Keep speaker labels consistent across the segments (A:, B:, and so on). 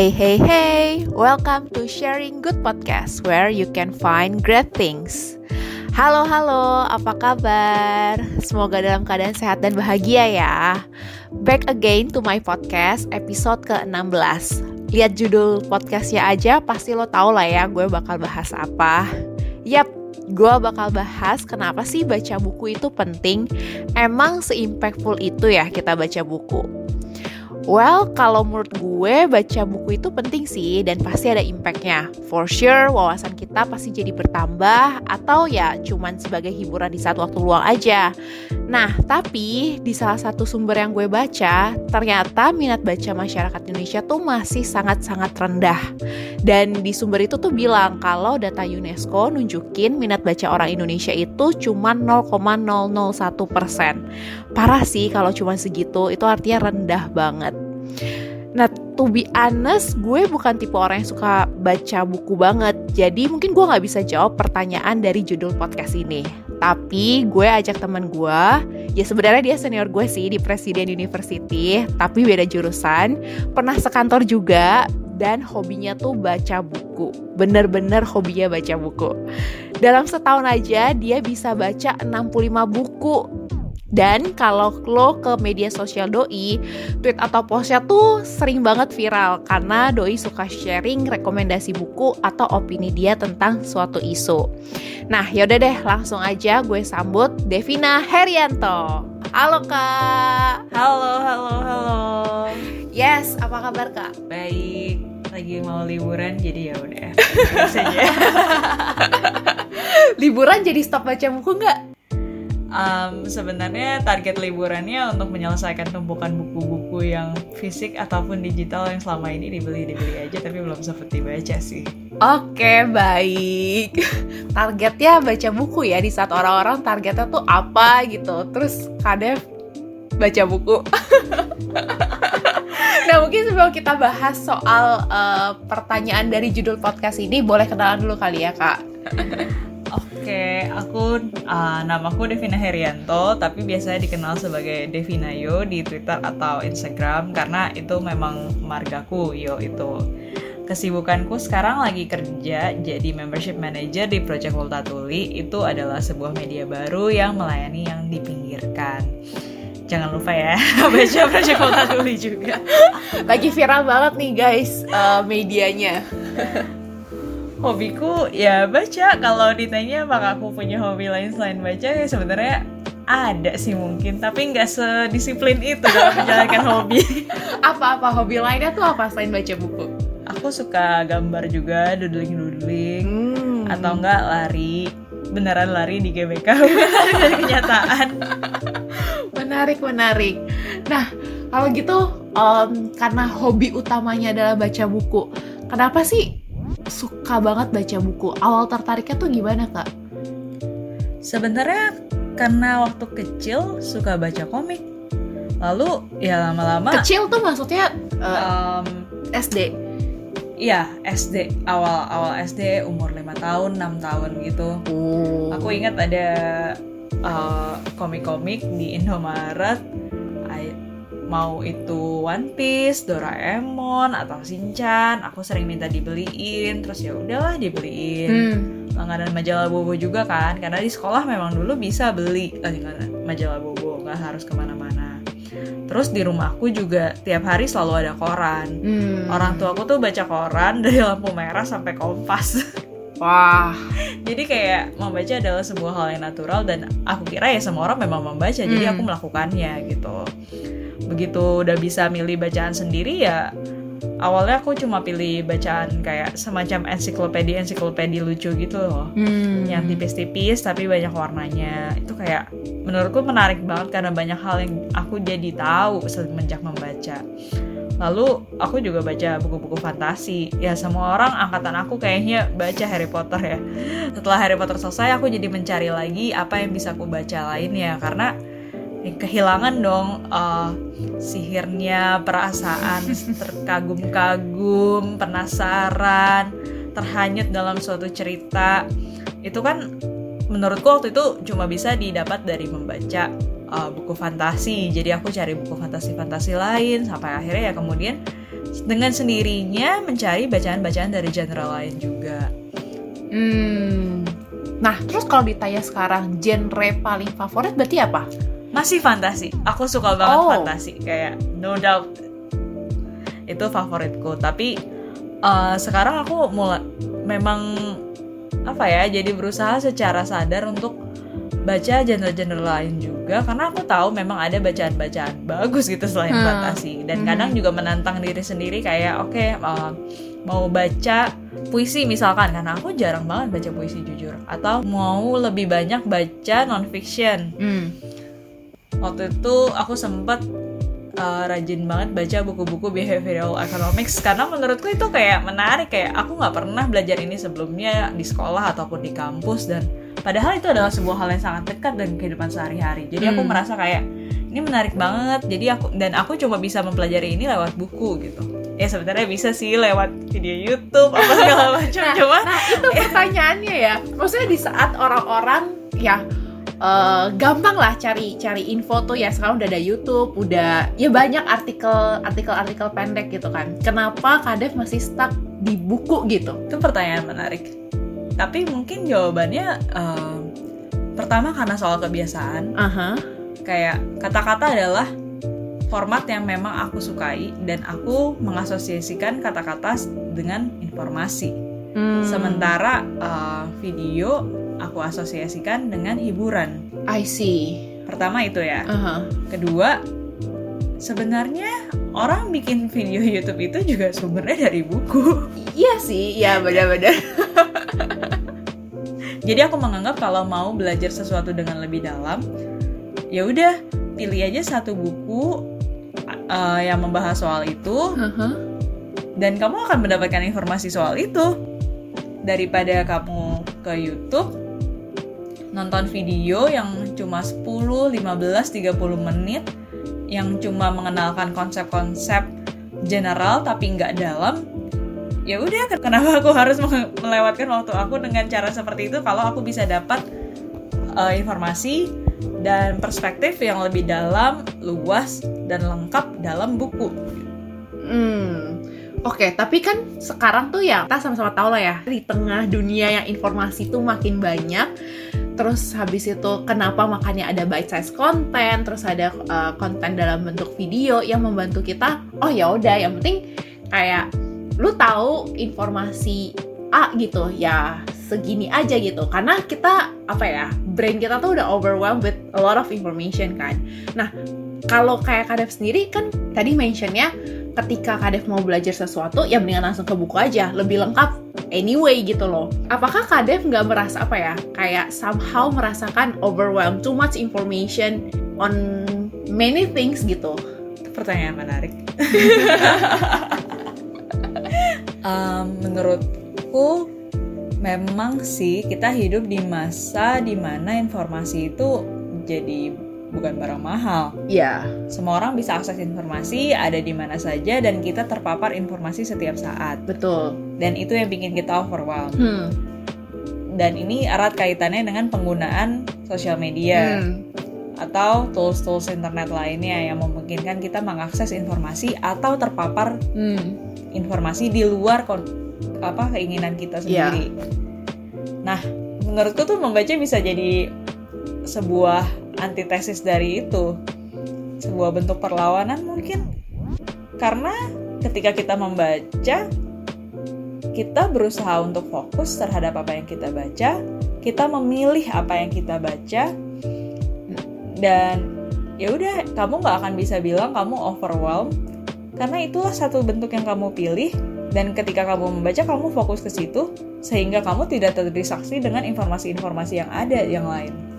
A: Hey, hey, hey! Welcome to Sharing Good Podcast, where you can find great things. Halo, halo, apa kabar? Semoga dalam keadaan sehat dan bahagia ya. Back again to my podcast, episode ke-16. Lihat judul podcastnya aja, pasti lo tau lah ya gue bakal bahas apa. Yap, gue bakal bahas kenapa sih baca buku itu penting. Emang se-impactful itu ya kita baca buku. Well, kalau menurut gue baca buku itu penting sih dan pasti ada impactnya. For sure, wawasan kita pasti jadi bertambah atau ya cuman sebagai hiburan di saat waktu luang aja. Nah, tapi di salah satu sumber yang gue baca, ternyata minat baca masyarakat Indonesia tuh masih sangat-sangat rendah. Dan di sumber itu tuh bilang kalau data UNESCO nunjukin minat baca orang Indonesia itu cuma 0,001 persen. Parah sih kalau cuma segitu, itu artinya rendah banget. Nah, to be honest, gue bukan tipe orang yang suka baca buku banget. Jadi mungkin gue gak bisa jawab pertanyaan dari judul podcast ini. Tapi gue ajak teman gue, ya sebenarnya dia senior gue sih di Presiden University, tapi beda jurusan. Pernah sekantor juga, dan hobinya tuh baca buku. Bener-bener hobinya baca buku. Dalam setahun aja dia bisa baca 65 buku dan kalau lo ke media sosial Doi, tweet atau postnya tuh sering banget viral karena Doi suka sharing rekomendasi buku atau opini dia tentang suatu isu. Nah yaudah deh langsung aja gue sambut Devina Herianto. Halo kak.
B: Halo, halo, halo.
A: Yes, apa kabar kak?
B: Baik, lagi mau liburan jadi ya udah.
A: Liburan jadi stop baca buku nggak?
B: Um, sebenarnya target liburannya untuk menyelesaikan tumpukan buku-buku yang fisik ataupun digital yang selama ini dibeli-dibeli aja tapi belum sempat dibaca sih.
A: Oke, baik. Targetnya baca buku ya di saat orang-orang targetnya tuh apa gitu. Terus kadang baca buku. nah, mungkin sebelum kita bahas soal uh, pertanyaan dari judul podcast ini, boleh kenalan dulu kali ya, Kak.
B: Oke, aku uh, namaku Devina Herianto, tapi biasanya dikenal sebagai Devina Yo di Twitter atau Instagram karena itu memang margaku Yo itu. Kesibukanku sekarang lagi kerja jadi membership manager di Project Multatuli. Itu adalah sebuah media baru yang melayani yang dipinggirkan. Jangan lupa ya baca Project Multatuli juga.
A: Lagi viral banget nih guys uh, medianya
B: hobiku ya baca. Kalau ditanya apakah aku punya hobi lain selain baca ya sebenarnya ada sih mungkin. Tapi nggak sedisiplin itu dalam menjalankan hobi.
A: Apa-apa hobi lainnya tuh apa selain baca buku?
B: Aku suka gambar juga doodling doodling hmm. atau enggak lari. Beneran lari di GBK dari kenyataan.
A: Menarik menarik. Nah kalau gitu um, karena hobi utamanya adalah baca buku kenapa sih suka banget baca buku. Awal tertariknya tuh gimana kak?
B: Sebenarnya karena waktu kecil suka baca komik. Lalu ya lama-lama
A: kecil tuh maksudnya uh, um, SD.
B: Iya, SD. Awal-awal SD umur 5 tahun, 6 tahun gitu. Oh. Aku ingat ada uh, komik-komik di Indomaret mau itu One Piece, Doraemon atau Shinchan, aku sering minta dibeliin, terus ya udahlah dibeliin. Hmm. Langganan majalah Bobo juga kan, karena di sekolah memang dulu bisa beli langganan majalah Bobo, nggak harus ke mana-mana. Terus di rumahku juga tiap hari selalu ada koran. Hmm. Orang tua aku tuh baca koran dari lampu merah sampai kompas.
A: Wah.
B: Jadi kayak membaca adalah sebuah hal yang natural dan aku kira ya semua orang memang membaca, hmm. jadi aku melakukannya gitu begitu udah bisa milih bacaan sendiri ya awalnya aku cuma pilih bacaan kayak semacam ensiklopedia ensiklopedia lucu gitu loh. Hmm. yang tipis-tipis tapi banyak warnanya. Itu kayak menurutku menarik banget karena banyak hal yang aku jadi tahu semenjak membaca. Lalu aku juga baca buku-buku fantasi. Ya semua orang angkatan aku kayaknya baca Harry Potter ya. Setelah Harry Potter selesai aku jadi mencari lagi apa yang bisa aku baca lainnya. Karena kehilangan dong uh, sihirnya perasaan terkagum-kagum penasaran terhanyut dalam suatu cerita itu kan menurutku waktu itu cuma bisa didapat dari membaca uh, buku fantasi jadi aku cari buku fantasi-fantasi lain sampai akhirnya ya kemudian dengan sendirinya mencari bacaan-bacaan dari genre lain juga.
A: Hmm. Nah, terus kalau ditanya sekarang genre paling favorit berarti apa?
B: Masih fantasi. Aku suka banget
A: Oh.
B: fantasi. Kayak no doubt itu favoritku. Tapi eh, sekarang aku mulai memang apa ya? Jadi berusaha secara sadar untuk baca genre-genre lain juga karena aku tahu memang ada bacaan-bacaan bagus gitu selain
A: Hmm.
B: fantasi dan
A: Mhm.
B: kadang juga menantang diri sendiri kayak oke eh, mau baca puisi misalkan karena aku jarang banget baca puisi jujur atau mau lebih banyak baca non fiction
A: Hmm.
B: Waktu itu aku sempet uh, rajin banget baca buku-buku behavioral economics. Karena menurutku itu kayak menarik kayak aku nggak pernah belajar ini sebelumnya di sekolah ataupun di kampus. Dan padahal itu adalah sebuah hal yang sangat dekat dengan kehidupan sehari-hari. Jadi aku
A: Hmm.
B: merasa kayak ini menarik banget. Jadi aku dan aku cuma bisa mempelajari ini lewat buku gitu. Ya sebenarnya bisa sih lewat video YouTube apa segala macam
A: Nah,
B: cuma
A: nah, itu pertanyaannya ya. Maksudnya di saat orang-orang ya eh, gampang lah cari cari info tuh ya sekarang udah ada YouTube, udah ya banyak artikel artikel artikel pendek gitu kan. Kenapa Kadef masih stuck di buku gitu?
B: itu pertanyaan menarik tapi mungkin jawabannya um, pertama karena soal kebiasaan
A: Aha.
B: kayak kata-kata adalah format yang memang aku sukai dan aku mengasosiasikan kata-kata dengan informasi
A: Hmm,
B: sementara uh, video aku asosiasikan dengan hiburan
A: I see.
B: pertama itu ya
A: Aha.
B: kedua sebenarnya orang bikin video YouTube itu juga sumbernya dari buku
A: Iya sih, ya benar-benar.
B: Jadi aku menganggap kalau mau belajar sesuatu dengan lebih dalam, ya udah pilih aja satu buku uh, yang membahas soal itu
A: Aha.
B: dan kamu akan mendapatkan informasi soal itu daripada kamu ke YouTube nonton video yang cuma 10, 15, 30 menit yang cuma mengenalkan konsep-konsep general tapi nggak dalam ya udah kenapa aku harus me- melewatkan waktu aku dengan cara seperti itu kalau aku bisa dapat uh, informasi dan perspektif yang lebih dalam, luas dan lengkap dalam buku.
A: Hmm. Oke, tapi kan sekarang tuh ya kita sama-sama tahu lah ya di tengah dunia yang informasi tuh makin banyak. Terus habis itu kenapa makanya ada bite size content, terus ada uh, konten dalam bentuk video yang membantu kita. Oh ya udah, yang penting kayak lu tahu informasi A gitu ya segini aja gitu karena kita apa ya brain kita tuh udah overwhelmed with a lot of information kan nah kalau kayak Kadef sendiri kan tadi mentionnya ketika Kadef mau belajar sesuatu ya mendingan langsung ke buku aja lebih lengkap. Anyway gitu loh. Apakah Kadef nggak merasa apa ya kayak somehow merasakan overwhelmed too much information on many things gitu?
B: Itu pertanyaan menarik. Um, menurutku memang sih kita hidup di masa di mana informasi itu jadi bukan barang mahal.
A: ya
B: Semua orang bisa akses informasi ada di mana saja dan kita terpapar informasi setiap saat.
A: betul
B: Dan itu yang bikin kita overwhelmed.
A: hmm.
B: Dan ini erat kaitannya dengan penggunaan sosial media.
A: Hmm.
B: atau tools-tools internet lainnya yang memungkinkan kita mengakses informasi atau terpapar
A: Hmm.
B: informasi di luar kon- apa keinginan kita
A: Iya.
B: sendiri. Nah, menurutku tuh membaca bisa jadi sebuah antitesis dari itu. Sebuah bentuk perlawanan mungkin. Karena ketika kita membaca kita berusaha untuk fokus terhadap apa yang kita baca, kita memilih apa yang kita baca dan ya udah kamu nggak akan bisa bilang kamu overwhelmed karena itulah satu bentuk yang kamu pilih dan ketika kamu membaca kamu fokus ke situ sehingga kamu tidak terdistraksi dengan informasi-informasi yang ada yang lain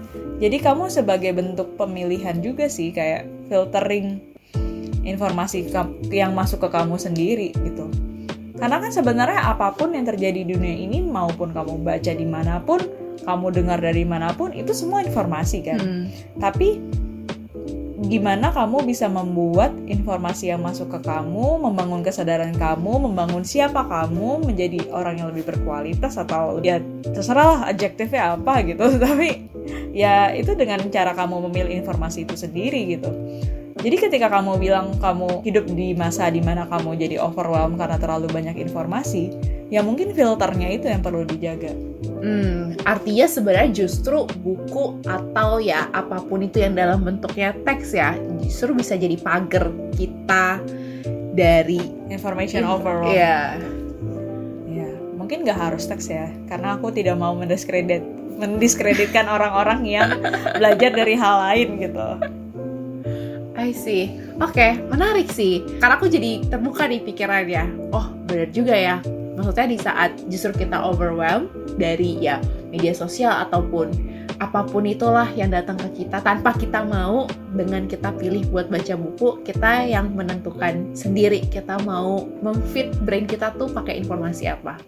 B: jadi kamu sebagai bentuk pemilihan juga sih kayak filtering informasi yang masuk ke kamu sendiri gitu karena kan sebenarnya apa pun yang terjadi di dunia ini maupun kamu baca di mana pun kamu dengar dari mana pun itu semua informasi kan
A: Hmm.
B: tapi gimana kamu bisa membuat informasi yang masuk ke kamu, membangun kesadaran kamu, membangun siapa kamu menjadi orang yang lebih berkualitas atau ya terserah lah adjektifnya apa gitu. Tapi ya itu dengan cara kamu memilih informasi itu sendiri gitu. Jadi ketika kamu bilang kamu hidup di masa di mana kamu jadi overwhelmed karena terlalu banyak informasi, ya mungkin filternya itu yang perlu dijaga.
A: Hmm, artinya sebenarnya justru buku atau ya apa pun itu yang dalam bentuknya teks ya, justru bisa jadi pagar kita dari
B: information overload.
A: Iya.
B: Ya, mungkin nggak harus teks ya, karena aku tidak mau mendiskredit mendiskreditkan orang-orang yang belajar dari hal lain gitu.
A: I see. Oke, okay, menarik sih. Karena aku jadi terbuka di pikirannya. Oh, benar juga ya. Maksudnya di saat justru kita overwhelmed dari ya media sosial ataupun apa pun itulah yang datang ke kita tanpa kita mau dengan kita pilih buat baca buku kita yang menentukan sendiri kita mau memfit brain kita tuh pakai informasi apa.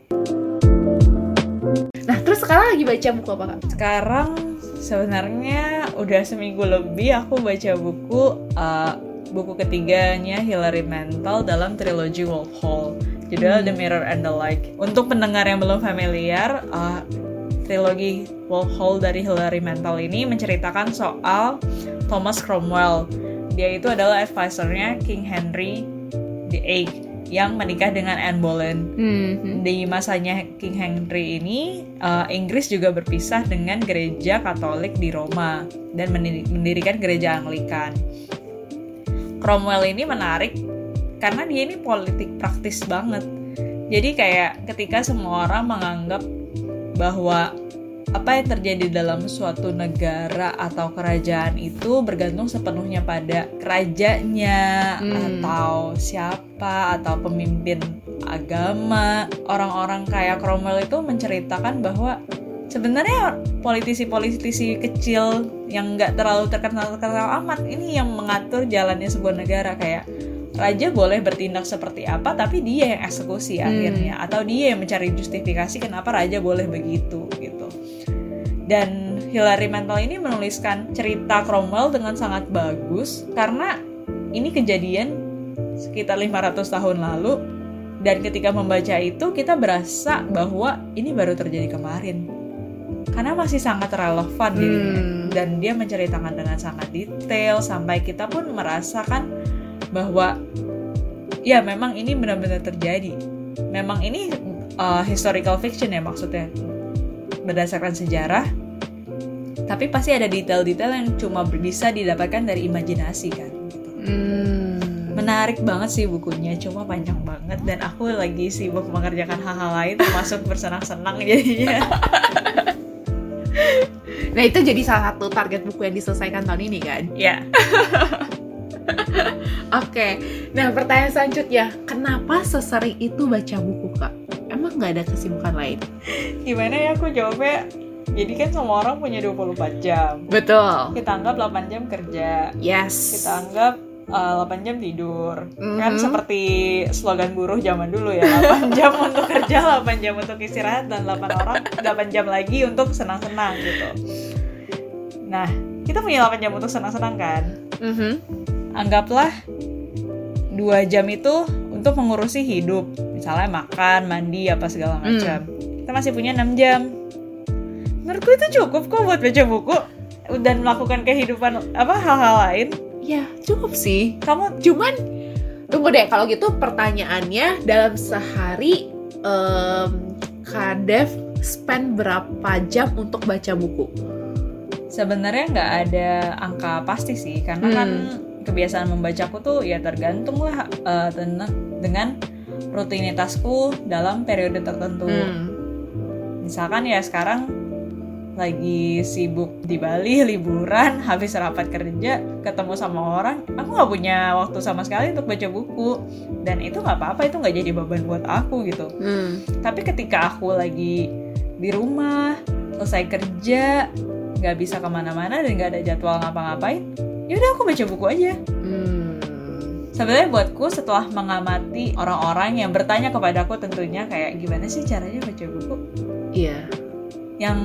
A: Nah, terus sekarang lagi baca buku apa, Kak?
B: Sekarang sebenarnya udah seminggu lebih aku baca buku uh, buku ketiganya Hilary Mantel dalam trilogi Wolf Hall. Judul hmm. The Mirror and the Like. Untuk pendengar yang belum familiar, uh, trilogi Wolf Hall dari Hilary Mantel ini menceritakan soal Thomas Cromwell. Dia itu adalah advisernya King Henry VIII yang menikah dengan Anne Boleyn. Mm-hmm. Di masanya King Henry ini, uh, Inggris juga berpisah dengan gereja Katolik di Roma dan mendirikan gereja Anglikan. Cromwell ini menarik karena dia ini politik praktis banget. Jadi kayak ketika semua orang menganggap bahwa apa yang terjadi dalam suatu negara atau kerajaan itu bergantung sepenuhnya pada kerajanya hmm. atau siapa atau pemimpin agama. Orang-orang kayak Cromwell itu menceritakan bahwa sebenarnya politisi-politisi kecil yang nggak terlalu terkenal terkenal amat ini yang mengatur jalannya sebuah negara kayak raja boleh bertindak seperti apa tapi dia yang eksekusi hmm. akhirnya atau dia yang mencari justifikasi kenapa raja boleh begitu gitu dan Hilary Mantel ini menuliskan cerita Cromwell dengan sangat bagus karena ini kejadian sekitar 500 tahun lalu dan ketika membaca itu kita berasa bahwa ini baru terjadi kemarin karena masih sangat relevan hmm. dan dia menceritakan dengan sangat detail sampai kita pun merasakan bahwa ya memang ini benar-benar terjadi. Memang ini uh, historical fiction ya maksudnya berdasarkan sejarah. Tapi pasti ada detail-detail yang cuma bisa didapatkan dari imajinasi kan. Hmm. Menarik banget sih bukunya, cuma panjang banget dan aku lagi sibuk mengerjakan hal-hal lain termasuk bersenang-senang jadinya.
A: nah itu jadi salah satu target buku yang diselesaikan tahun ini kan?
B: Ya.
A: Oke, nah pertanyaan selanjutnya, kenapa sesering itu baca buku kak? Emang nggak ada kesibukan lain?
B: Gimana ya aku jawabnya? Jadi kan semua orang punya 24 jam.
A: Betul.
B: Kita anggap 8 jam kerja.
A: Yes.
B: Kita anggap uh, eh, 8 jam tidur. Mm-hmm. Kan seperti slogan buruh zaman dulu ya, 8 jam untuk kerja, 8 jam untuk istirahat dan 8 orang 8 jam lagi untuk senang-senang gitu. Nah, kita punya 8 jam untuk senang-senang kan? Mm-hmm anggaplah dua jam itu untuk mengurusi hidup misalnya makan mandi apa segala hmm. macam hmm. kita masih punya enam jam menurutku itu cukup kok buat baca buku dan melakukan kehidupan apa hal-hal lain
A: ya cukup sih kamu cuman tunggu deh kalau gitu pertanyaannya dalam sehari um, Kadev spend berapa jam untuk baca buku
B: sebenarnya nggak ada angka pasti sih karena kan hmm. kan kebiasaan membacaku tuh ya tergantung lah uh, dengan rutinitasku dalam periode tertentu. Hmm. Misalkan ya sekarang lagi sibuk di Bali liburan habis rapat kerja ketemu sama orang aku nggak punya waktu sama sekali untuk baca buku. Dan itu nggak apa-apa itu nggak jadi beban buat aku gitu. Hmm. tapi ketika aku lagi di rumah selesai kerja nggak bisa ke mana-mana dan nggak ada jadwal ngapa-ngapain ya udah aku baca buku aja. Hmm. sebenarnya buatku setelah mengamati orang-orang yang bertanya kepadaku tentunya kayak gimana sih caranya baca buku?
A: Iya.
B: Yang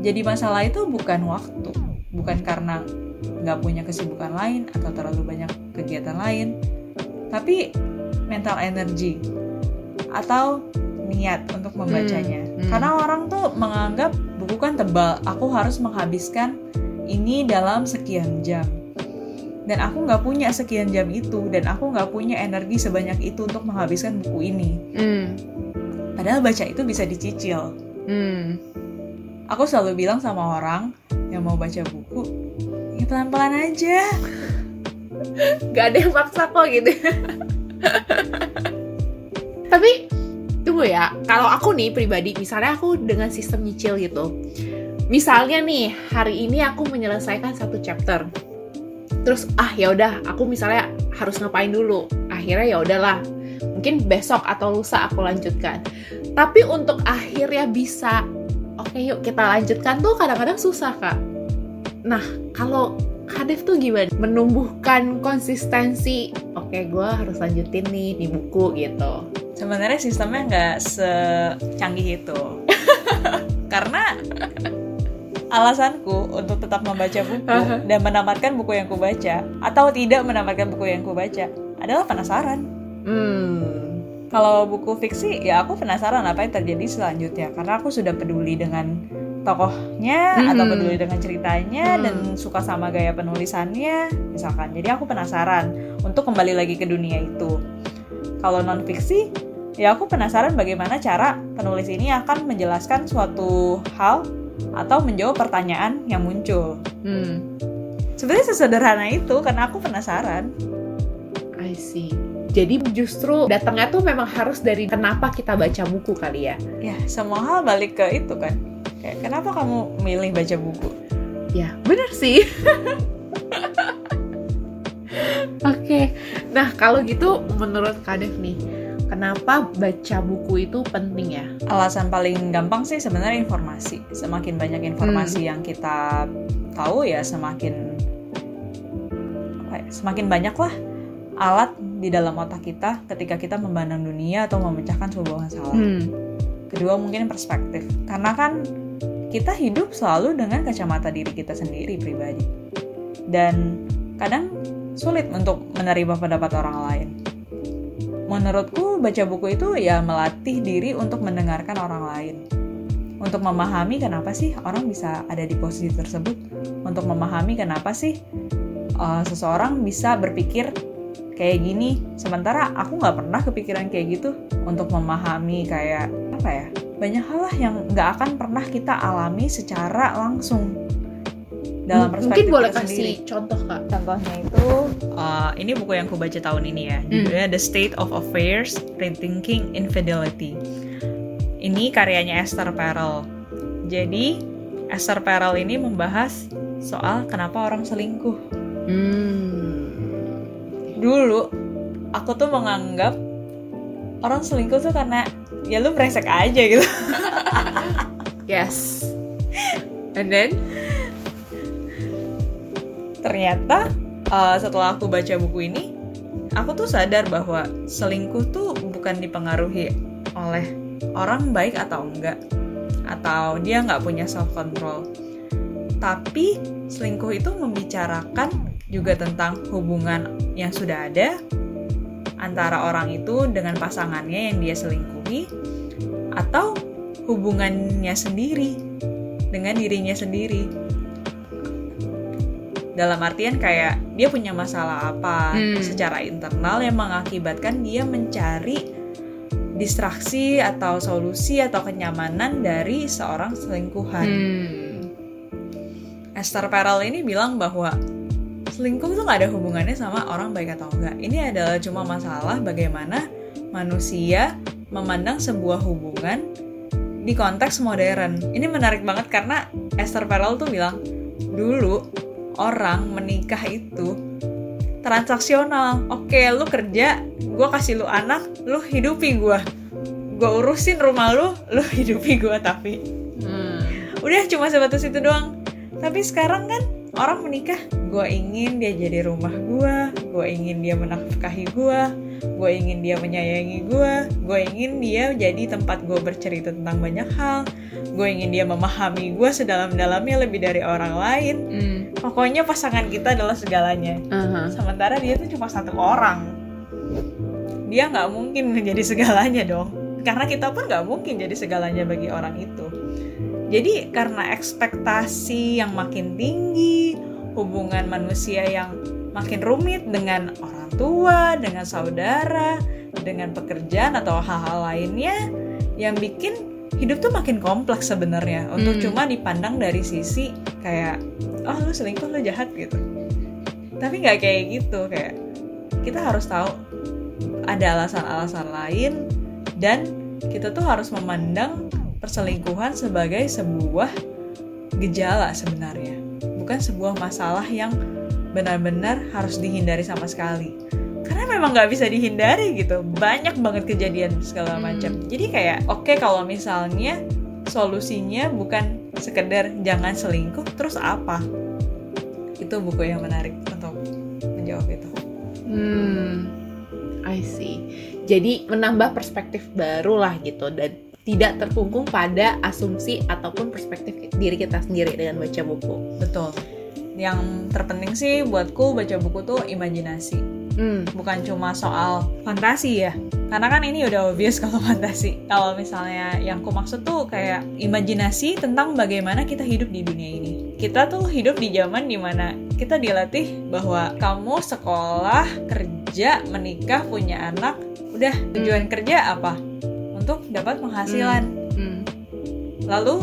B: jadi masalah itu bukan waktu bukan karena nggak punya kesibukan lain atau terlalu banyak kegiatan lain tapi mental energy atau niat untuk membacanya hmm, hmm. karena orang tuh menganggap buku kan tebal aku harus menghabiskan ini dalam sekian jam. dan aku nggak punya sekian jam itu dan aku nggak punya energi sebanyak itu untuk menghabiskan buku ini
A: Hmm.
B: padahal baca itu bisa dicicil
A: Hmm.
B: Aku selalu bilang sama orang yang mau baca buku ya pelan-pelan aja
A: Gak ada yang paksa kok gitu. Tapi tunggu ya, kalau aku nih pribadi, misalnya aku dengan sistem nyicil gitu. Misalnya nih, hari ini aku menyelesaikan satu chapter. Terus ah ya udah, aku misalnya harus ngapain dulu. Akhirnya ya udahlah. Mungkin besok atau lusa aku lanjutkan. Tapi untuk akhirnya bisa oke yuk kita lanjutkan tuh kadang-kadang susah, Kak. Nah, kalau Kadif tuh gimana? Menumbuhkan konsistensi. Oke, gue harus lanjutin nih di buku gitu.
B: sebenarnya sistemnya nggak secanggih itu karena alasanku untuk tetap membaca buku dan menamatkan buku yang kubaca atau tidak menamatkan buku yang kubaca adalah penasaran
A: Hmm.
B: Kalau buku fiksi ya aku penasaran apa yang terjadi selanjutnya karena aku sudah peduli dengan tokohnya
A: Mhm.
B: atau peduli dengan ceritanya
A: Hmm.
B: dan suka sama gaya penulisannya misalkan jadi aku penasaran untuk kembali lagi ke dunia itu kalau non fiksi ya aku penasaran bagaimana cara penulis ini akan menjelaskan suatu hal atau menjawab pertanyaan yang muncul
A: Hmm.
B: sebenarnya sesederhana itu karena aku penasaran
A: I see. Jadi justru datangnya tuh memang harus dari kenapa kita baca buku kali ya.
B: ya semua hal balik ke itu kan kayak kenapa kamu milih baca buku
A: Ya, bener sih. Oke, nah kalau gitu menurut Kadef nih, kenapa baca buku itu penting ya?
B: alasan paling gampang sih sebenarnya informasi semakin banyak informasi yang kita tahu ya semakin ya, semakin banyak lah alat di dalam otak kita ketika kita memandang dunia atau memecahkan sebuah masalah.
A: Hmm.
B: kedua mungkin perspektif. Karena kan kita hidup selalu dengan kacamata diri kita sendiri pribadi. Dan kadang sulit untuk menerima pendapat orang lain. Menurutku baca buku itu ya melatih diri untuk mendengarkan orang lain. Untuk memahami kenapa sih orang bisa ada di posisi tersebut. Untuk memahami kenapa sih uh, seseorang bisa berpikir kayak gini sementara aku nggak pernah kepikiran kayak gitu untuk memahami kayak apa ya banyak hal lah yang nggak akan pernah kita alami secara langsung dalam perspektif
A: Mungkin boleh kasih
B: sendiri.
A: contoh kak.
B: Contohnya itu uh, ini buku yang aku baca tahun ini ya. Judulnya The State of Affairs: Rethinking Infidelity. Ini karyanya Esther Perel. Jadi Esther Perel ini membahas soal kenapa orang selingkuh.
A: Hmm.
B: Dulu aku tuh menganggap orang selingkuh tuh karena ya lu brengsek aja gitu.
A: Yes. And then?
B: Ternyata uh, setelah aku baca buku ini, aku tuh sadar bahwa selingkuh tuh bukan dipengaruhi oleh orang baik atau enggak, atau dia nggak punya self control. Tapi selingkuh itu membicarakan juga tentang hubungan yang sudah ada antara orang itu dengan pasangannya yang dia selingkuhi, atau hubungannya sendiri dengan dirinya sendiri dalam artian kayak dia punya masalah apa
A: Hmm.
B: secara internal yang mengakibatkan dia mencari distraksi atau solusi atau kenyamanan dari seorang selingkuhan.
A: Hmm.
B: Esther Perel ini bilang bahwa selingkuh tuh gak ada hubungannya sama orang baik atau enggak. Ini adalah cuma masalah bagaimana manusia memandang sebuah hubungan di konteks modern. Ini menarik banget karena Esther Perel tuh bilang dulu orang menikah itu transaksional. Oke, lu kerja, gue kasih lu anak, lu hidupi gue. Gue urusin rumah lu, lu hidupi gue tapi
A: Hmm.
B: udah cuma sebatas itu doang tapi sekarang kan orang menikah gue ingin dia jadi rumah gue gue ingin dia menafkahi gue gue ingin dia menyayangi gue gue ingin dia jadi tempat gue bercerita tentang banyak hal gue ingin dia memahami gue sedalam-dalamnya lebih dari orang lain.
A: Hmm.
B: pokoknya pasangan kita adalah segalanya.
A: Aha.
B: sementara dia tuh cuma satu orang. Dia nggak mungkin menjadi segalanya dong. Karena kita pun nggak mungkin jadi segalanya bagi orang itu jadi karena ekspektasi yang makin tinggi hubungan manusia yang makin rumit dengan orang tua, dengan saudara, dengan pekerjaan atau hal-hal lainnya yang bikin hidup tuh makin kompleks sebenarnya untuk
A: Hmm.
B: cuma dipandang dari sisi kayak oh lu selingkuh lu jahat gitu tapi nggak kayak gitu kayak kita harus tahu ada alasan-alasan lain dan kita tuh harus memandang perselingkuhan sebagai sebuah gejala sebenarnya. Bukan sebuah masalah yang benar-benar harus dihindari sama sekali. Karena memang nggak bisa dihindari gitu. Banyak banget kejadian segala
A: Hmm.
B: macam. Jadi kayak oke kalau misalnya solusinya bukan sekedar jangan selingkuh terus apa? Itu buku yang menarik untuk menjawab itu.
A: Hmm, I see. Jadi menambah perspektif baru lah gitu dan tidak terkungkung pada asumsi ataupun perspektif diri kita sendiri dengan baca buku.
B: betul. Yang terpenting sih buatku baca buku tuh imajinasi.
A: Hmm,
B: bukan cuma soal fantasi ya. Karena kan ini udah obvious kalau fantasi. Kalau misalnya yang ku maksud tuh kayak imajinasi tentang bagaimana kita hidup di dunia ini. Kita tuh hidup di zaman di mana kita dilatih bahwa kamu sekolah kerja menikah punya anak. Udah tujuan kerja apa untuk dapat penghasilan.
A: Hmm,
B: lalu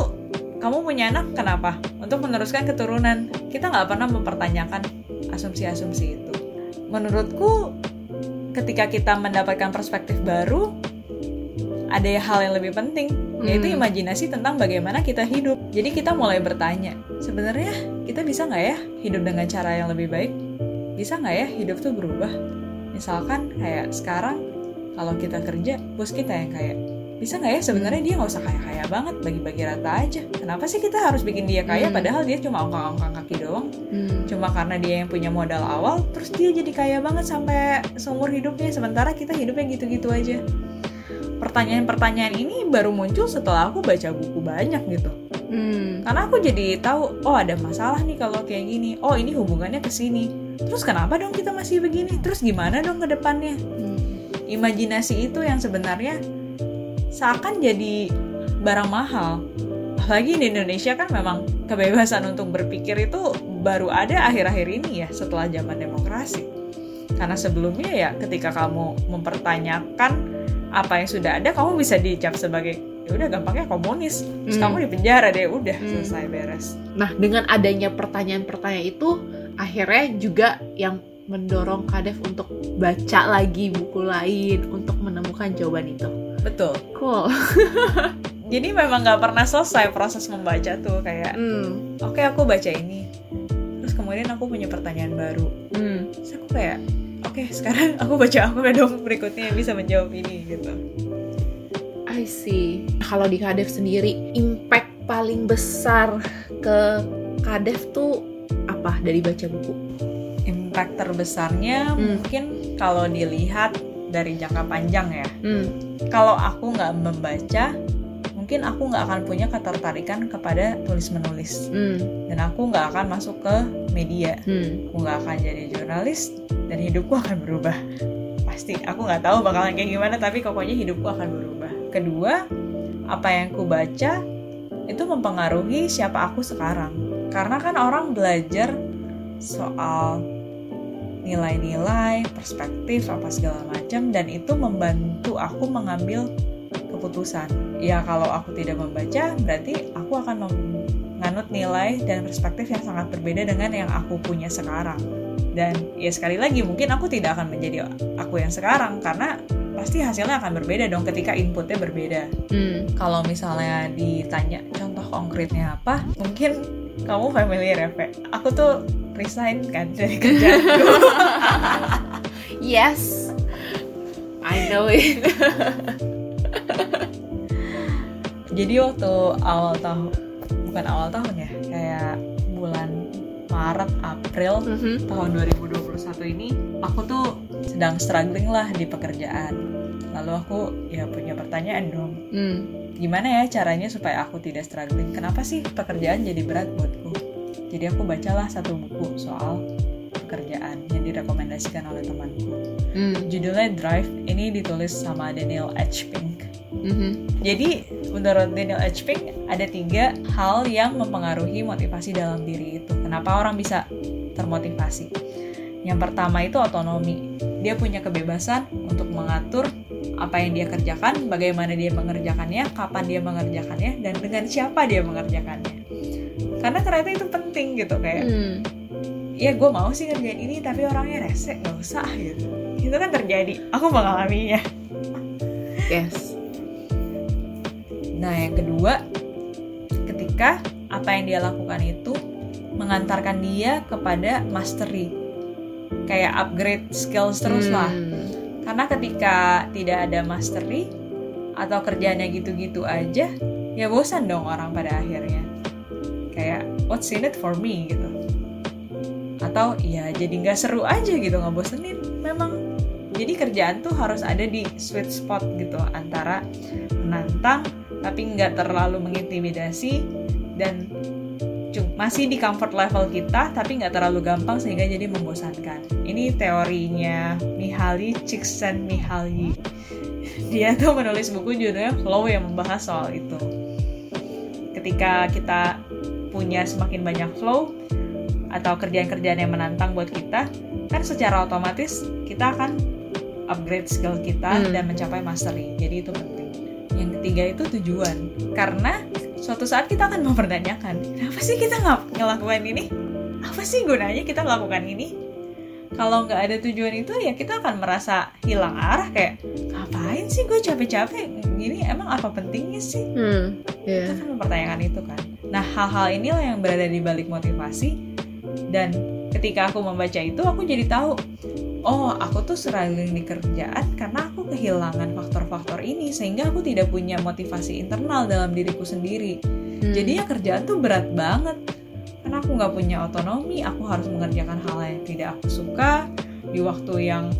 B: kamu punya anak kenapa? Untuk meneruskan keturunan. Kita nggak pernah mempertanyakan asumsi-asumsi itu. Menurutku ketika kita mendapatkan perspektif baru ada hal yang lebih penting yaitu
A: Hmm.
B: imajinasi tentang bagaimana kita hidup. Jadi kita mulai bertanya sebenarnya kita bisa nggak ya hidup dengan cara yang lebih baik? Bisa nggak ya hidup tuh berubah? Misalkan kayak sekarang kalau kita kerja bos kita yang kaya bisa nggak ya? Sebenarnya dia nggak usah kaya kaya banget bagi-bagi rata aja. Kenapa sih kita harus bikin dia kaya
A: Hmm.
B: padahal dia cuma ongkang-ongkang kaki doang?
A: Hmm.
B: cuma karena dia yang punya modal awal terus dia jadi kaya banget sampai seumur hidupnya. Sementara kita hidupnya gitu-gitu aja. Pertanyaan-pertanyaan ini baru muncul setelah aku baca buku banyak gitu.
A: Hmm.
B: karena aku jadi tahu oh ada masalah nih kalau kayak gini. Oh ini hubungannya ke sini. Terus kenapa dong kita masih begini? Terus gimana dong ke depannya?
A: Hmm.
B: imajinasi itu yang sebenarnya seakan jadi barang mahal apalagi di Indonesia kan memang kebebasan untuk berpikir itu baru ada akhir-akhir ini ya setelah zaman demokrasi karena sebelumnya ya ketika kamu mempertanyakan apa yang sudah ada kamu bisa dicap sebagai ya udah gampangnya komunis terus
A: Hmm.
B: kamu di penjara deh udah
A: Hmm.
B: selesai beres
A: Nah, dengan adanya pertanyaan-pertanyaan itu, akhirnya juga yang mendorong Kadef untuk baca lagi buku lain untuk menemukan jawaban itu.
B: Betul
A: Cool.
B: jadi memang nggak pernah selesai proses membaca tuh kayak
A: Hmm.
B: oke aku baca ini terus kemudian aku punya pertanyaan baru
A: Hmm.
B: terus aku kayak oke sekarang aku baca apa dong berikutnya yang bisa menjawab ini gitu
A: I see. Kalau di Kadef sendiri, impact paling besar ke Kadef tuh apa dari baca buku?
B: impact terbesarnya
A: Hmm.
B: mungkin kalau dilihat dari jangka panjang ya
A: Hmm.
B: kalau aku nggak membaca mungkin aku nggak akan punya ketertarikan kepada tulis menulis
A: Hmm.
B: dan aku nggak akan masuk ke media
A: Hmm.
B: aku nggak akan jadi jurnalis dan hidupku akan berubah pasti aku nggak tahu bakalan kayak gimana tapi pokoknya hidupku akan berubah kedua apa yang ku baca itu mempengaruhi siapa aku sekarang karena kan orang belajar soal nilai-nilai perspektif apa segala macam dan itu membantu aku mengambil keputusan. Ya kalau aku tidak membaca berarti aku akan menganut nilai dan perspektif yang sangat berbeda dengan yang aku punya sekarang. Dan ya sekali lagi mungkin aku tidak akan menjadi aku yang sekarang karena pasti hasilnya akan berbeda dong ketika inputnya berbeda.
A: Hmm.
B: kalau misalnya ditanya contoh konkretnya apa? Mungkin kamu familiar ya Pe? aku tuh resign kan dari kerjaanku
A: Yes. I know it.
B: jadi waktu awal tahun bukan awal tahun ya kayak bulan Maret April
A: Mhm.
B: tahun 2021 ini aku tuh sedang struggling lah di pekerjaan lalu aku ya punya pertanyaan dong
A: Hmm.
B: Gimana ya caranya supaya aku tidak struggling kenapa sih pekerjaan jadi berat buatku jadi aku bacalah satu buku soal pekerjaan yang direkomendasikan oleh temanku
A: Hmm.
B: judulnya Drive ini ditulis sama Daniel H. Pink
A: Mhm.
B: jadi menurut Daniel H. Pink ada tiga hal yang mempengaruhi motivasi dalam diri itu kenapa orang bisa termotivasi Yang pertama itu otonomi. Dia punya kebebasan untuk mengatur apa yang dia kerjakan, bagaimana dia mengerjakannya, kapan dia mengerjakannya, dan dengan siapa dia mengerjakannya. Karena ternyata itu penting gitu kayak, hmm. ya gue mau sih ngerjain ini tapi orangnya rese, gak usah gitu. Itu kan terjadi, aku mengalaminya.
A: Yes.
B: Nah yang kedua, ketika apa yang dia lakukan itu mengantarkan dia kepada mastery, kayak upgrade skills terus lah. Karena ketika tidak ada mastery atau kerjanya gitu-gitu aja, ya bosan dong orang pada akhirnya. Kayak what's in it for me gitu. Atau ya jadi nggak seru aja gitu, nggak bosenin. Memang jadi kerjaan tuh harus ada di sweet spot gitu antara menantang tapi nggak terlalu mengintimidasi dan masih di comfort level kita tapi nggak terlalu gampang sehingga jadi membosankan. Ini teorinya Mihaly Csikszentmihalyi. Dia tuh menulis buku judulnya Flow yang membahas soal itu. Ketika kita punya semakin banyak flow atau kerjaan-kerjaan yang menantang buat kita, kan secara otomatis kita akan upgrade skill kita hmm. dan mencapai mastery. Jadi itu penting. Yang ketiga itu tujuan. Karena suatu saat kita akan mempertanyakan, kenapa sih kita nggak ngelakuin ini? Apa sih gunanya kita melakukan ini? Kalau nggak ada tujuan itu ya kita akan merasa hilang arah kayak ngapain sih gue capek-capek gini emang apa pentingnya sih? Hmm, yeah. Kita akan mempertanyakan itu kan. Nah hal-hal inilah yang berada di balik motivasi dan ketika aku membaca itu aku jadi tahu oh aku tuh struggling di kerjaan karena aku kehilangan faktor-faktor ini sehingga aku tidak punya motivasi internal dalam diriku sendiri. Hmm. jadi ya kerjaan tuh berat banget. Karena aku nggak punya otonomi aku harus mengerjakan hal yang tidak aku suka. Di waktu yang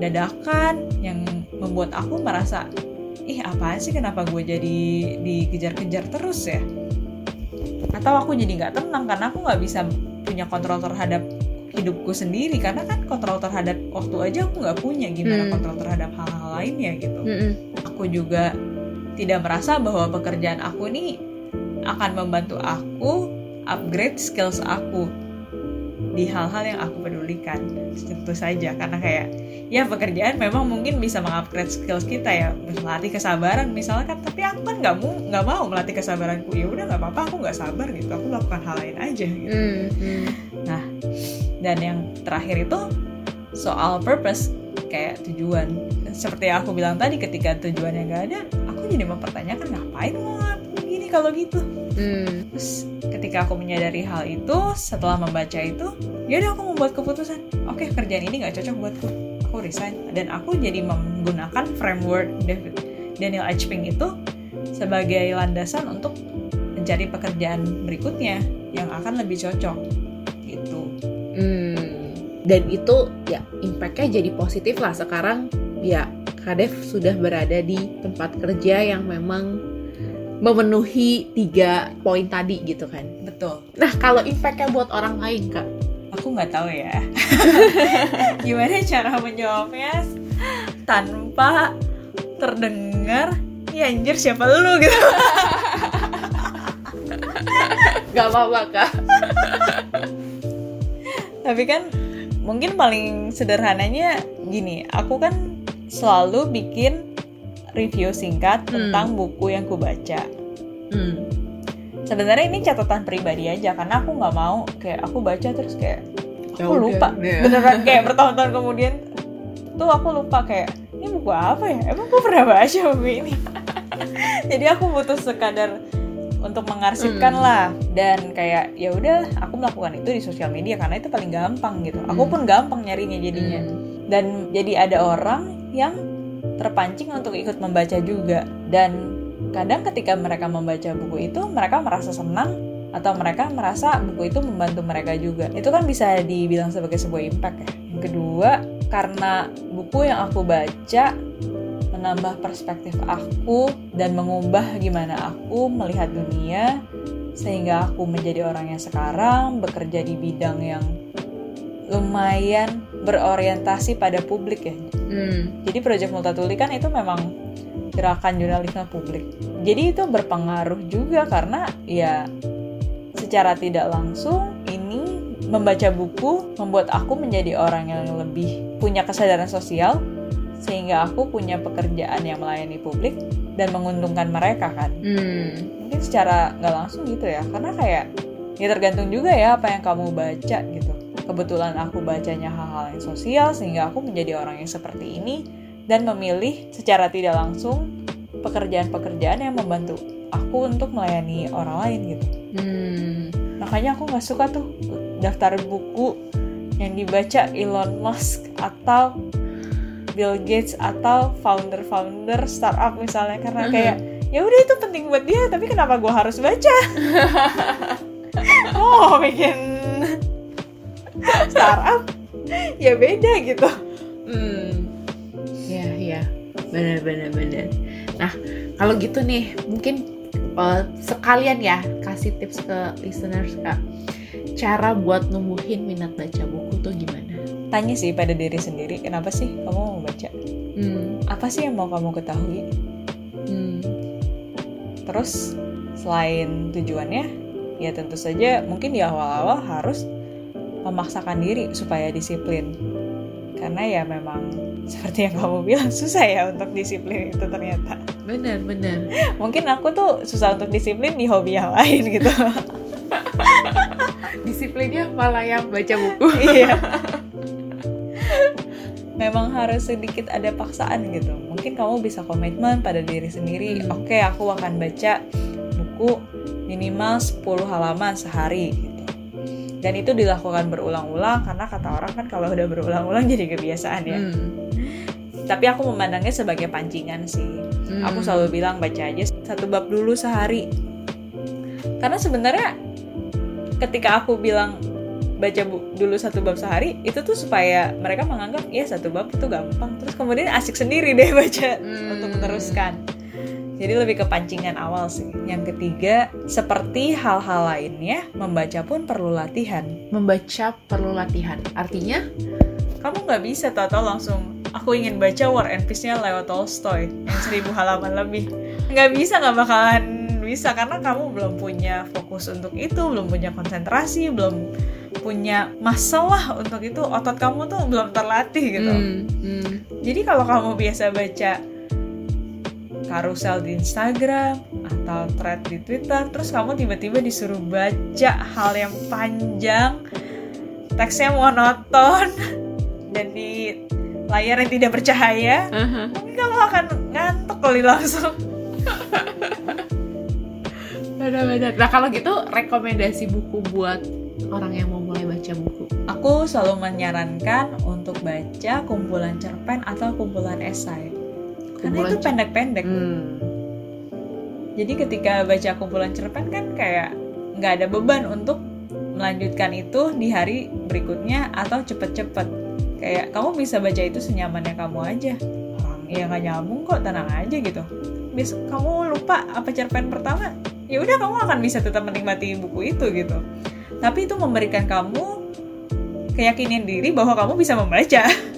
B: dadakan yang membuat aku merasa ih apa sih kenapa gue jadi dikejar-kejar terus ya? Atau aku jadi nggak tenang karena aku nggak bisa punya kontrol terhadap hidupku sendiri karena kan kontrol terhadap waktu aja aku nggak punya gimana hmm. kontrol terhadap hal-hal lainnya gitu hmm. aku juga tidak merasa bahwa pekerjaan aku ini akan membantu aku upgrade skills aku di hal-hal yang aku pedulikan. Tentu saja karena kayak ya pekerjaan memang mungkin bisa mengupgrade skills kita ya. Melatih kesabaran misalnya kan tapi aku kan nggak mau nggak mau melatih kesabaranku. Ya udah nggak apa-apa aku nggak sabar gitu. Aku lakukan hal lain aja gitu. Mm -hmm. nah dan yang terakhir itu soal purpose kayak tujuan. Seperti yang aku bilang tadi ketika tujuannya nggak ada aku jadi mempertanyakan ngapain mau kalau gitu. Hmm. terus ketika aku menyadari hal itu setelah membaca itu ya udah aku membuat keputusan. Oke okay, kerjaan ini nggak cocok buatku. Aku resign. Dan aku jadi menggunakan framework David Daniel H. Pink itu sebagai landasan untuk mencari pekerjaan berikutnya yang akan lebih cocok.
A: Dan itu ya impactnya jadi positif lah sekarang. Ya Kadef sudah berada di tempat kerja yang memang memenuhi tiga poin tadi gitu kan.
B: Betul.
A: Nah kalau impactnya buat orang lain kak?
B: Aku nggak tahu ya. Gimana cara menjawabnya? Tanpa terdengar ya anjir siapa lu? Gitu.
A: Gak apa-apa kak.
B: Tapi kan mungkin paling sederhananya gini aku kan selalu bikin review singkat hmm. tentang buku yang ku baca hmm. sebenarnya ini catatan pribadi aja karena aku nggak mau kayak aku baca terus kayak aku ya lupa yeah. beneran kayak bertahun-tahun kemudian tuh aku lupa kayak ini buku apa ya emang aku pernah baca buku ini jadi aku butuh sekadar untuk mengarsipkan hmm. lah dan kayak ya udah aku melakukan itu di sosial media karena itu paling gampang gitu aku hmm. pun gampang nyarinya jadinya hmm. dan jadi ada orang yang terpancing untuk ikut membaca juga. Dan kadang ketika mereka membaca buku itu mereka merasa senang atau mereka merasa buku itu membantu mereka juga. Itu kan bisa dibilang sebagai sebuah impact ya. Yang kedua karena buku yang aku baca menambah perspektif aku dan mengubah gimana aku melihat dunia sehingga aku menjadi orang yang sekarang bekerja di bidang yang lumayan berorientasi pada publik ya. Hmm. Jadi Project Multatuli kan itu memang gerakan jurnalisme publik. Jadi itu berpengaruh juga karena ya secara tidak langsung ini membaca buku membuat aku menjadi orang yang lebih punya kesadaran sosial sehingga aku punya pekerjaan yang melayani publik dan menguntungkan mereka kan
A: Hmm.
B: mungkin secara nggak langsung gitu ya karena kayak ya tergantung juga ya apa yang kamu baca gitu kebetulan aku bacanya hal-hal yang sosial sehingga aku menjadi orang yang seperti ini dan memilih secara tidak langsung pekerjaan-pekerjaan yang membantu aku untuk melayani orang lain gitu
A: Hmm.
B: makanya aku nggak suka tuh daftar buku yang dibaca Elon Musk atau Bill Gates atau founder-founder startup misalnya karena
A: Mhm.
B: kayak ya udah itu penting buat dia tapi kenapa gue harus baca oh bikin startup ya beda gitu
A: Hmm. Ya, ya. Benar, benar, benar. Nah, kalau gitu nih, mungkin eh, sekalian ya kasih tips ke listeners kak. Cara buat numbuhin minat baca buku tuh gimana?
B: tanya sih pada diri sendiri kenapa sih kamu mau baca
A: Hmm.
B: apa sih yang mau kamu ketahui
A: Hmm.
B: Terus selain tujuannya, ya tentu saja mungkin di awal-awal harus memaksakan diri supaya disiplin. Karena ya memang seperti yang kamu bilang susah ya untuk disiplin itu ternyata.
A: Benar, benar.
B: Mungkin aku tuh susah untuk disiplin di hobi yang lain gitu.
A: Disiplinnya malah yang baca buku.
B: Iya. Memang harus sedikit ada paksaan gitu. Mungkin kamu bisa komitmen pada diri sendiri.
A: Hmm.
B: Oke, aku akan baca buku minimal 10 halaman sehari. Dan itu dilakukan berulang-ulang karena kata orang kan kalau udah berulang-ulang jadi kebiasaan ya.
A: Hmm.
B: Tapi aku memandangnya sebagai pancingan sih.
A: Hmm.
B: Aku selalu bilang baca aja satu bab dulu sehari. Karena sebenarnya ketika aku bilang baca bu- dulu satu bab sehari itu tuh supaya mereka menganggap ya satu bab itu gampang terus kemudian asik sendiri deh baca
A: Hmm.
B: untuk meneruskan jadi lebih ke pancingan awal sih yang ketiga seperti hal-hal lainnya membaca pun perlu latihan
A: membaca perlu latihan. Artinya?
B: kamu nggak bisa tahu-tahu langsung aku ingin baca War and Peace-nya Leo Tolstoy yang seribu halaman lebih nggak bisa nggak bakalan bisa karena kamu belum punya fokus untuk itu belum punya konsentrasi belum punya masalah untuk itu otot kamu tuh belum terlatih gitu
A: Hmm. Hmm.
B: jadi kalau kamu biasa baca karusel di Instagram atau thread di Twitter terus kamu tiba-tiba disuruh baca hal yang panjang teksnya monoton dan di layar yang tidak bercahaya
A: Aha.
B: mungkin kamu akan ngantuk kali langsung
A: Benar-benar. Nah kalau gitu rekomendasi buku buat orang yang mau mulai baca buku.
B: aku selalu menyarankan untuk baca kumpulan cerpen atau kumpulan esai karena itu pendek-pendek
A: Hmm.
B: Jadi ketika baca kumpulan cerpen kan kayak nggak ada beban untuk melanjutkan itu di hari berikutnya atau cepet-cepet. Kayak kamu bisa baca itu senyamannya kamu aja. Orang ya nggak nyambung kok, tenang aja gitu. Besok kamu lupa apa cerpen pertama, ya udah kamu akan bisa tetap menikmati buku itu gitu. Tapi itu memberikan kamu keyakinan diri bahwa kamu bisa membaca.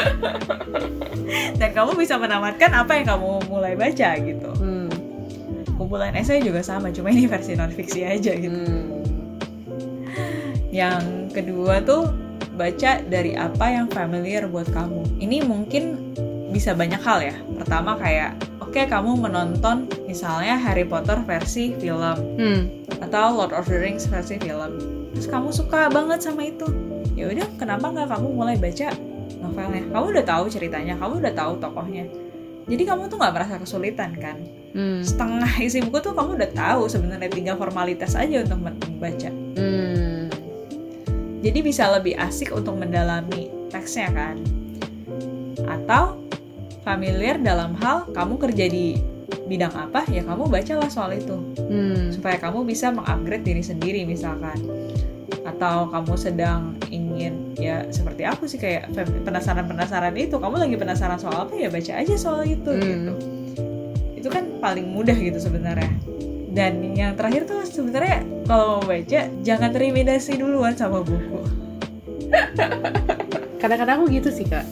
B: Dan kamu bisa menamatkan apa yang kamu mulai baca gitu.
A: Hmm.
B: kumpulan esai juga sama cuma ini versi non fiksi aja gitu.
A: Hmm.
B: yang kedua tuh baca dari apa yang familiar buat kamu. Ini mungkin bisa banyak hal ya. Pertama kayak oke kamu menonton misalnya Harry Potter versi film.
A: Hmm.
B: atau Lord of the Rings versi film. Terus kamu suka banget sama itu. Ya udah kenapa nggak kamu mulai baca novelnya kamu udah tahu ceritanya kamu udah tahu tokohnya jadi kamu tuh nggak merasa kesulitan kan
A: Hmm.
B: setengah isi buku tuh kamu udah tahu sebenarnya tinggal formalitas aja untuk membaca.
A: Hmm.
B: Jadi bisa lebih asik untuk mendalami teksnya kan. Atau familiar dalam hal kamu kerja di bidang apa ya kamu bacalah soal itu
A: Hmm.
B: supaya kamu bisa mengupgrade diri sendiri misalkan atau kamu sedang ya seperti aku sih kayak penasaran-penasaran itu kamu lagi penasaran soal apa ya baca aja soal itu
A: Hmm.
B: gitu itu kan paling mudah gitu sebenarnya dan yang terakhir tuh sebenarnya kalau mau baca jangan terintimidasi duluan sama buku
A: Kadang-kadang aku gitu sih kak.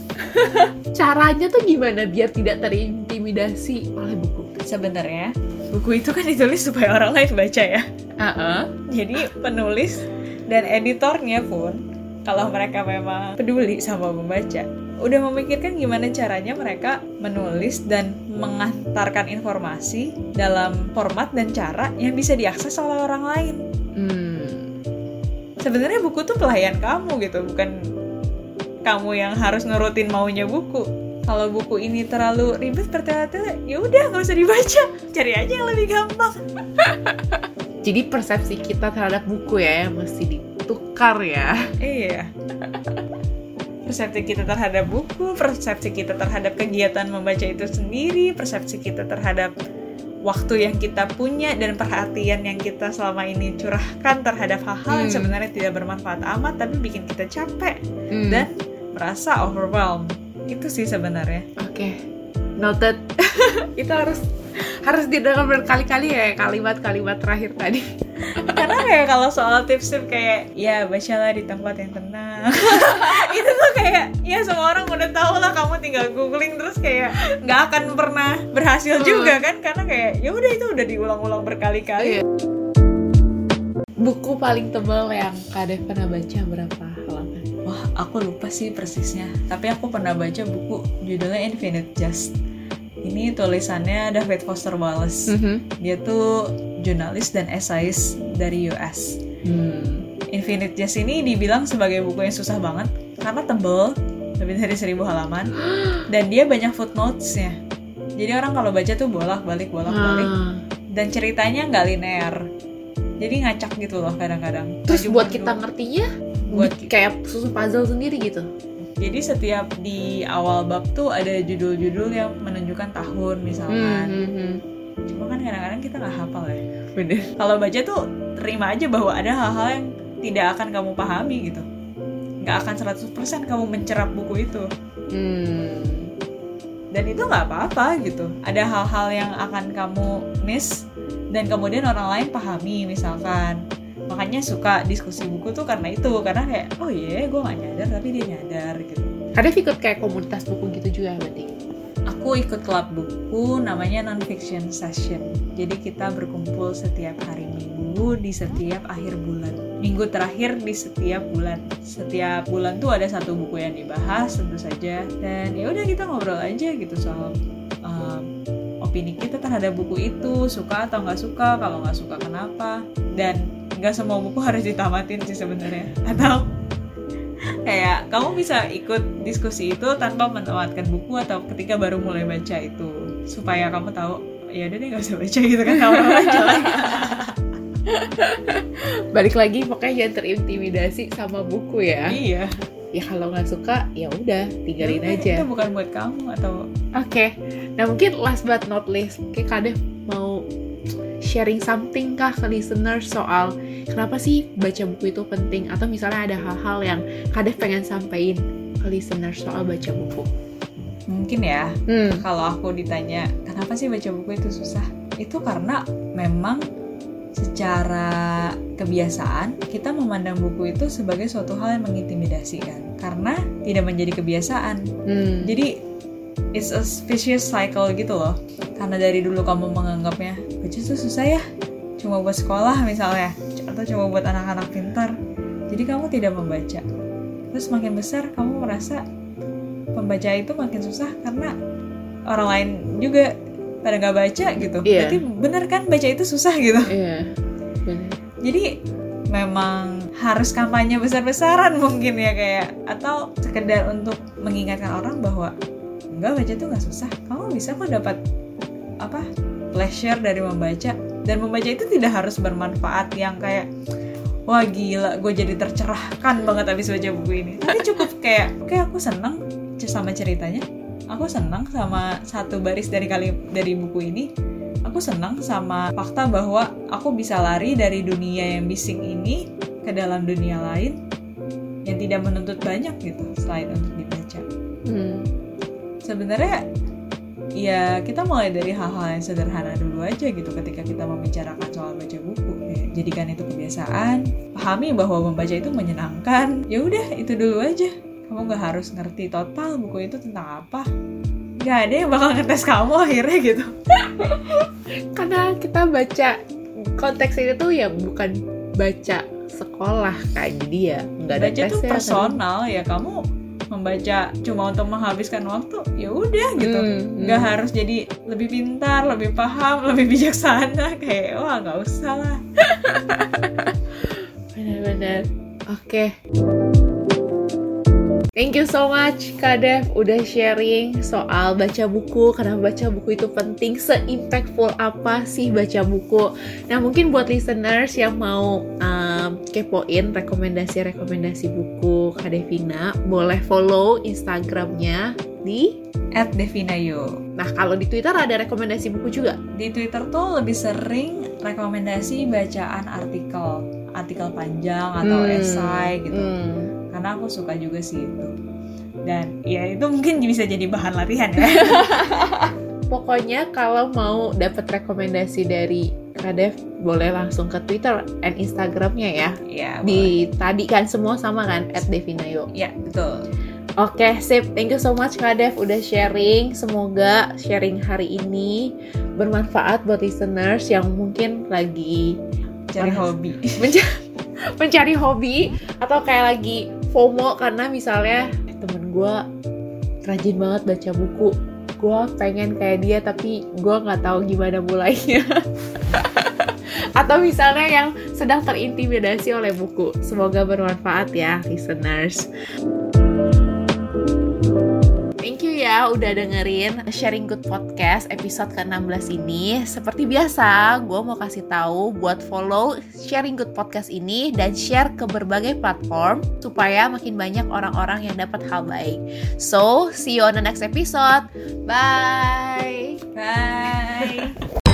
A: Caranya tuh gimana biar tidak terintimidasi oleh buku?
B: sebenarnya buku itu kan ditulis supaya orang lain baca ya
A: Ah,
B: jadi penulis dan editornya pun kalau mereka memang peduli sama membaca udah memikirkan gimana caranya mereka menulis dan mengantarkan informasi dalam format dan cara yang bisa diakses oleh orang lain. Hmm. Sebenarnya buku tuh pelayan kamu gitu, bukan kamu yang harus nurutin maunya buku. Kalau buku ini terlalu ribet bertele-tele, ya udah nggak usah dibaca, cari aja yang lebih gampang.
A: Jadi persepsi kita terhadap buku ya yang mesti ditukar ya.
B: Iya persepsi kita terhadap buku, persepsi kita terhadap kegiatan membaca itu sendiri, persepsi kita terhadap waktu yang kita punya dan perhatian yang kita selama ini curahkan terhadap hal-hal hmm. yang sebenarnya tidak bermanfaat amat tapi bikin kita capek hmm. dan merasa overwhelmed. Itu sih sebenarnya.
A: Oke. Okay. Noted. itu harus harus didengar berkali-kali ya kalimat-kalimat terakhir tadi
B: karena kayak kalau soal tips-tips kayak ya bacalah di tempat yang tenang itu tuh kayak ya semua orang udah tahu lah kamu tinggal googling terus kayak nggak akan pernah berhasil juga kan karena kayak ya udah itu udah diulang-ulang berkali-kali
A: iya. buku paling tebal yang Kadef pernah baca berapa halaman?
B: Wah, aku lupa sih persisnya. Tapi aku pernah baca buku judulnya Infinite Jest ini tulisannya David Foster Wallace. Mm -hmm. Dia tuh jurnalis dan esais dari US. Hmm. Infinite Jest ini dibilang sebagai buku yang susah banget karena tebel, lebih dari seribu halaman, dan dia banyak footnotesnya. Jadi orang kalau baca tuh bolak-balik, bolak-balik, hmm. dan ceritanya nggak linear. Jadi ngacak gitu loh kadang-kadang.
A: Terus buat kita ngertinya, buat kayak susun puzzle sendiri gitu.
B: Jadi setiap di awal bab tuh ada judul-judul yang menunjukkan tahun misalkan. Hmm, hmm, hmm. Cuma kan kadang-kadang kita nggak hafal ya. Bener. Kalau baca tuh terima aja bahwa ada hal-hal yang tidak akan kamu pahami gitu. Nggak akan 100% kamu mencerap buku itu. Hmm. Dan itu nggak apa-apa gitu. Ada hal-hal yang akan kamu miss dan kemudian orang lain pahami misalkan makanya suka diskusi buku tuh karena itu karena kayak oh iya yeah, gue gak nyadar tapi dia nyadar gitu.
A: Kadang ikut kayak komunitas buku gitu juga berarti
B: aku ikut klub buku namanya non-fiction session. Jadi kita berkumpul setiap hari minggu di setiap akhir bulan. Minggu terakhir di setiap bulan. Setiap bulan tuh ada satu buku yang dibahas tentu saja. Dan ya udah kita ngobrol aja gitu soal opini kita terhadap buku itu suka atau nggak suka kalau nggak suka kenapa? Dan nggak semua buku harus ditamatin sih sebenarnya. Atau kayak kamu bisa ikut diskusi itu tanpa menamatkan buku atau ketika baru mulai baca itu supaya kamu tahu ya udah deh nggak usah baca gitu kan kalau jelek
A: balik lagi pokoknya jangan terintimidasi sama buku ya.
B: Iya
A: ya kalau nggak suka ya udah tinggalin ya, aja
B: itu bukan buat kamu atau
A: oke okay. nah mungkin last but not least kayak kadeh mau sharing something kah ke listener soal kenapa sih baca buku itu penting atau misalnya ada hal-hal yang kadang pengen sampaikan ke listener soal baca buku
B: mungkin ya hmm. kalau aku ditanya kenapa sih baca buku itu susah itu karena memang secara kebiasaan kita memandang buku itu sebagai suatu hal yang mengintimidasi kan karena tidak menjadi kebiasaan. Hmm. jadi it's a vicious cycle gitu loh. Karena dari dulu kamu menganggapnya baca tuh susah ya cuma buat sekolah misalnya atau cuma buat anak-anak pintar. Jadi kamu tidak membaca. Terus makin besar kamu merasa pembaca itu makin susah karena orang lain juga pada nggak baca gitu yeah. berarti bener kan baca itu susah gitu
A: yeah. bener.
B: jadi memang harus kampanye besar-besaran mungkin ya kayak atau sekedar untuk mengingatkan orang bahwa enggak baca tuh nggak susah kamu bisa kok dapat apa pleasure dari membaca dan membaca itu tidak harus bermanfaat yang kayak wah gila gue jadi tercerahkan banget habis baca buku ini tapi cukup kayak oke okay, aku seneng sama ceritanya aku senang sama satu baris dari kali dari buku ini. Aku senang sama fakta bahwa aku bisa lari dari dunia yang bising ini ke dalam dunia lain yang tidak menuntut banyak gitu selain untuk dibaca. Hmm. Sebenarnya ya kita mulai dari hal-hal yang sederhana dulu aja gitu ketika kita membicarakan soal baca buku. Ya, jadikan itu kebiasaan. Pahami bahwa membaca itu menyenangkan. Ya udah itu dulu aja kamu gak harus ngerti total buku itu tentang apa. Gak ada yang bakal ngetes kamu akhirnya gitu.
A: Karena kita baca konteks ini tuh ya bukan baca sekolah kan jadi ya nggak ada
B: baca tuh
A: kan.
B: personal ya kamu membaca cuma untuk menghabiskan waktu ya udah gitu.
A: Hmm,
B: nggak
A: hmm.
B: harus jadi lebih pintar lebih paham lebih bijaksana kayak wah nggak usah lah.
A: Benar-benar. Oke Thank you so much Kak Dev udah sharing soal baca buku Kenapa baca buku itu penting Se-impactful apa sih baca buku. Nah mungkin buat listeners yang mau um, kepoin rekomendasi-rekomendasi buku Kak Devina Boleh follow Instagramnya di
B: at Devinayo.
A: Nah kalau di Twitter ada rekomendasi buku juga?
B: Di Twitter tuh lebih sering rekomendasi bacaan artikel. Artikel panjang atau
A: Hmm,
B: esai gitu.
A: hmm.
B: Karena aku suka juga sih itu dan ya itu mungkin bisa jadi bahan latihan ya
A: Pokoknya kalau mau dapat rekomendasi dari Kak Dev boleh langsung ke Twitter and Instagramnya ya.
B: ya
A: Di tadi kan semua sama kan at Devinayo.
B: ya betul
A: Oke, sip. Thank you so much Kak Dev udah sharing. Semoga sharing hari ini bermanfaat buat listeners yang mungkin lagi
B: cari
A: Mana?
B: hobi
A: menca- mencari hobi atau kayak lagi FOMO karena misalnya temen gue rajin banget baca buku. Gue pengen kayak dia tapi gue nggak tahu gimana mulainya. Atau misalnya yang sedang terintimidasi oleh buku. Semoga bermanfaat ya listeners Ya udah dengerin Sharing Good Podcast episode ke-16 ini. Seperti biasa, gue mau kasih tahu buat follow Sharing Good Podcast ini dan share ke berbagai platform supaya makin banyak orang-orang yang dapat hal baik. So, see you on the next episode. Bye.
B: bye